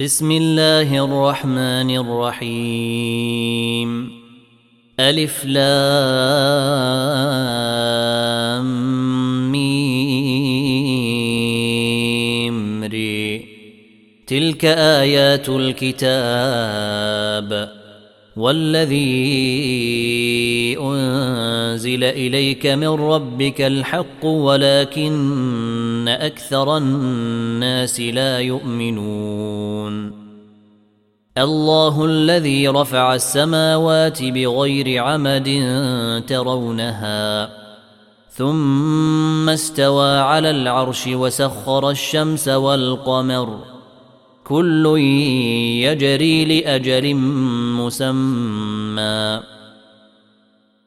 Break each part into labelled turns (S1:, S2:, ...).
S1: بسم الله الرحمن الرحيم. ألف لام ميم ري. تلك آيات الكتاب والذي أنزل إليك من ربك الحق ولكن أكثر الناس لا يؤمنون الله الذي رفع السماوات بغير عمد ترونها ثم استوى على العرش وسخر الشمس والقمر كل يجري لاجل مسمى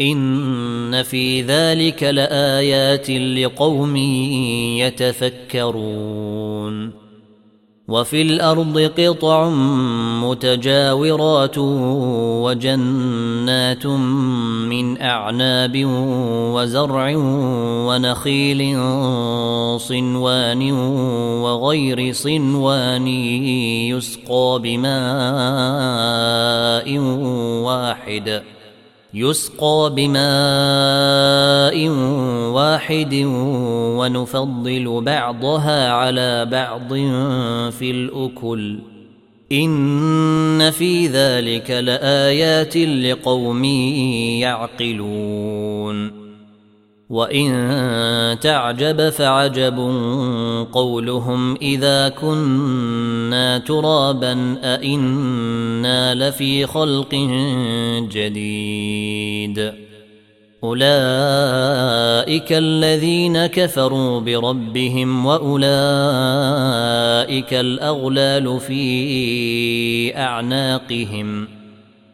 S1: إن في ذلك لآيات لقوم يتفكرون. وفي الأرض قطع متجاورات وجنات من أعناب وزرع ونخيل صنوان وغير صنوان يسقى بماء واحد. يسقى بماء واحد ونفضل بعضها على بعض في الاكل ان في ذلك لايات لقوم يعقلون وإن تعجب فعجب قولهم إذا كنا ترابا أئنا لفي خلق جديد. أولئك الذين كفروا بربهم وأولئك الأغلال في أعناقهم.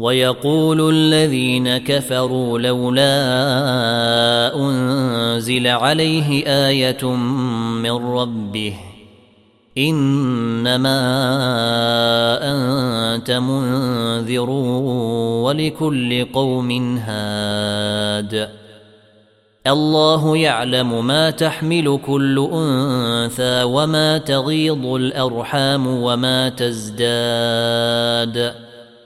S1: ويقول الذين كفروا لولا أنزل عليه آية من ربه إنما أنت منذر ولكل قوم هاد الله يعلم ما تحمل كل أنثى وما تغيض الأرحام وما تزداد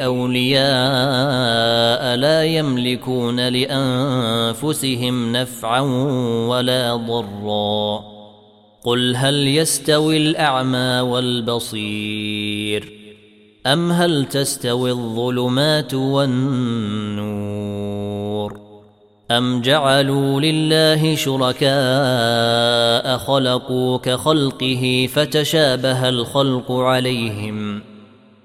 S1: أولياء لا يملكون لأنفسهم نفعا ولا ضرا. قل هل يستوي الأعمى والبصير أم هل تستوي الظلمات والنور أم جعلوا لله شركاء خلقوا كخلقه فتشابه الخلق عليهم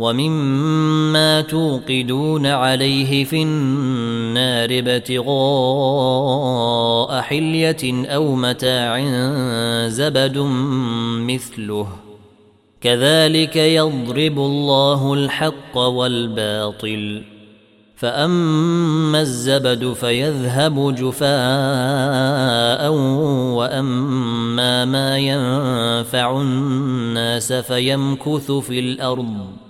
S1: ومما توقدون عليه في النار ابتغاء حلية أو متاع زبد مثله. كذلك يضرب الله الحق والباطل. فأما الزبد فيذهب جفاء وأما ما ينفع الناس فيمكث في الأرض.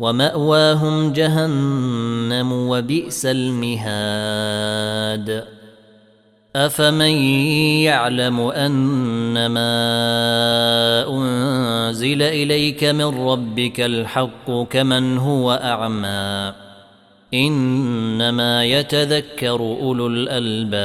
S1: ومأواهم جهنم وبئس المهاد. أفمن يعلم انما أنزل إليك من ربك الحق كمن هو أعمى؟ إنما يتذكر أولو الألباب.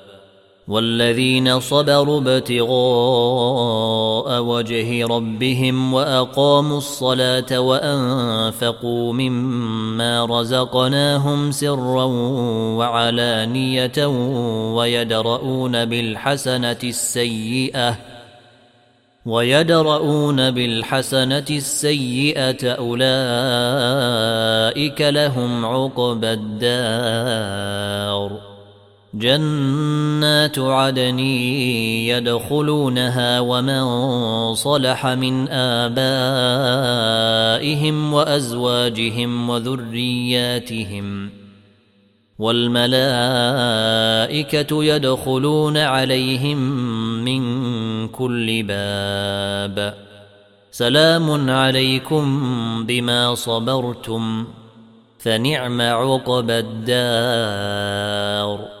S1: والذين صبروا ابتغاء وجه ربهم وأقاموا الصلاة وأنفقوا مما رزقناهم سرا وعلانية ويدرؤون بالحسنة السيئة ويدرؤون بالحسنة السيئة أولئك لهم عقبى الدار جنات عدن يدخلونها ومن صلح من آبائهم وأزواجهم وذرياتهم والملائكة يدخلون عليهم من كل باب سلام عليكم بما صبرتم فنعم عقبى الدار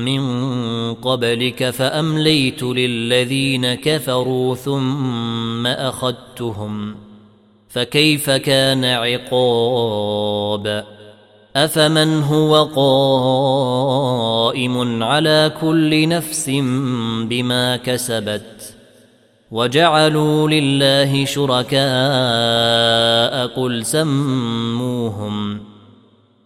S1: قبلك فأمليت للذين كفروا ثم أخذتهم. فكيف كان عقاب؟ أفمن هو قائم على كل نفس بما كسبت؟ وجعلوا لله شركاء قل سموهم.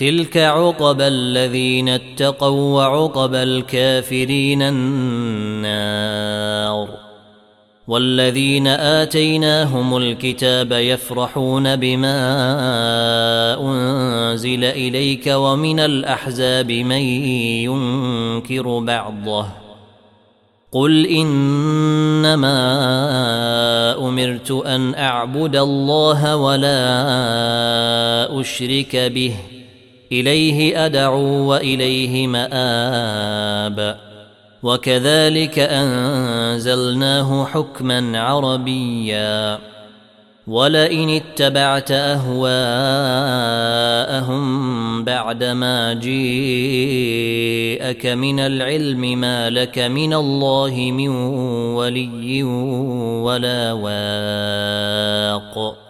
S1: تلك عقبى الذين اتقوا وعقبى الكافرين النار والذين آتيناهم الكتاب يفرحون بما أنزل إليك ومن الأحزاب من ينكر بعضه قل إنما أمرت أن أعبد الله ولا أشرك به إليه أدعو وإليه مآب. وكذلك أنزلناه حكما عربيا. ولئن اتبعت أهواءهم بعدما جيءك من العلم ما لك من الله من ولي ولا واق.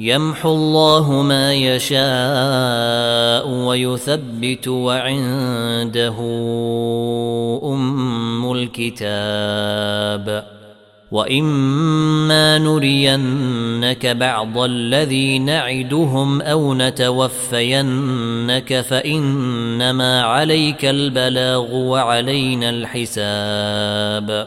S1: يمحو الله ما يشاء ويثبت وعنده أم الكتاب. وإما نرينك بعض الذي نعدهم أو نتوفينك فإنما عليك البلاغ وعلينا الحساب.